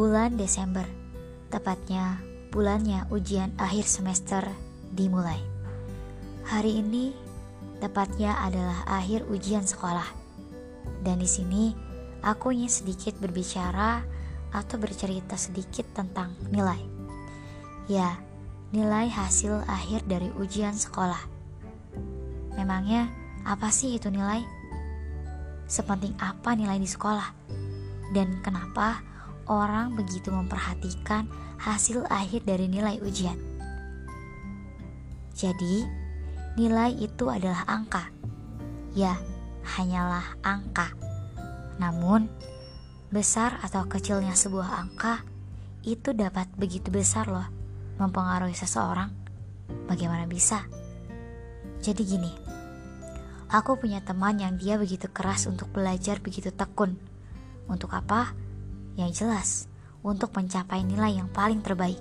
Bulan Desember, tepatnya bulannya ujian akhir semester dimulai. Hari ini tepatnya adalah akhir ujian sekolah. Dan di sini aku ingin sedikit berbicara atau bercerita sedikit tentang nilai. Ya, nilai hasil akhir dari ujian sekolah. Memangnya apa sih itu nilai? Sepenting apa nilai di sekolah? Dan kenapa orang begitu memperhatikan hasil akhir dari nilai ujian? Jadi, nilai itu adalah angka. Ya, hanyalah angka. Namun, besar atau kecilnya sebuah angka itu dapat begitu besar loh mempengaruhi seseorang. Bagaimana bisa? Jadi gini, aku punya teman yang dia begitu keras untuk belajar begitu tekun. Untuk apa? Yang jelas, untuk mencapai nilai yang paling terbaik.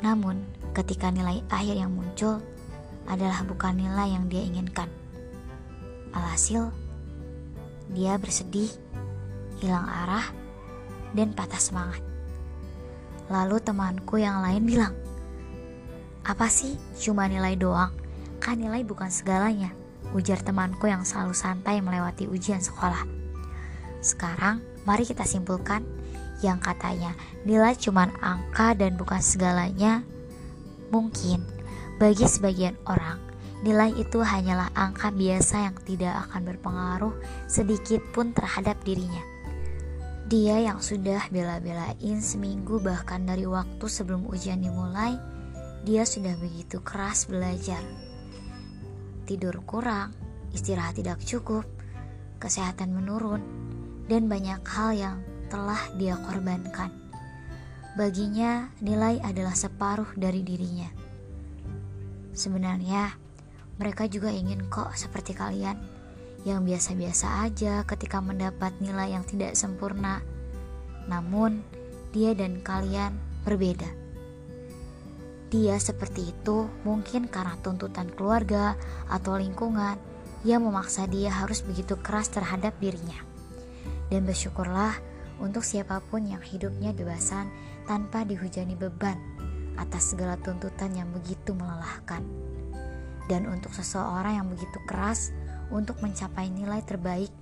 Namun, ketika nilai akhir yang muncul adalah bukan nilai yang dia inginkan. Alhasil, dia bersedih, hilang arah, dan patah semangat. Lalu temanku yang lain bilang, "Apa sih? Cuma nilai doang? Kan nilai bukan segalanya." Ujar temanku yang selalu santai melewati ujian sekolah. Sekarang, mari kita simpulkan yang katanya nilai cuma angka dan bukan segalanya. Mungkin bagi sebagian orang, nilai itu hanyalah angka biasa yang tidak akan berpengaruh sedikit pun terhadap dirinya. Dia yang sudah bela-belain seminggu bahkan dari waktu sebelum ujian dimulai, dia sudah begitu keras belajar. Tidur kurang, istirahat tidak cukup, kesehatan menurun, dan banyak hal yang telah dia korbankan. Baginya, nilai adalah separuh dari dirinya. Sebenarnya, mereka juga ingin kok seperti kalian yang biasa-biasa aja ketika mendapat nilai yang tidak sempurna. Namun, dia dan kalian berbeda. Dia seperti itu mungkin karena tuntutan keluarga atau lingkungan yang memaksa dia harus begitu keras terhadap dirinya. Dan bersyukurlah untuk siapa pun yang hidupnya bebasan tanpa dihujani beban atas segala tuntutan yang begitu melelahkan. Dan untuk seseorang yang begitu keras untuk mencapai nilai terbaik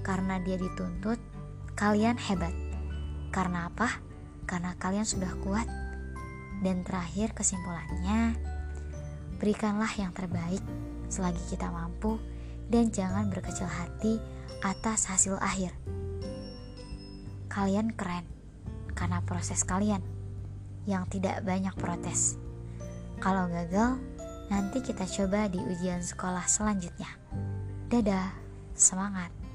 karena dia dituntut, kalian hebat. Karena apa? Karena kalian sudah kuat. Dan terakhir kesimpulannya, berikanlah yang terbaik selagi kita mampu dan jangan berkecil hati atas hasil akhir. Kalian keren karena proses kalian yang tidak banyak protes. Kalau gagal, nanti kita coba di ujian sekolah selanjutnya. Dadah, semangat!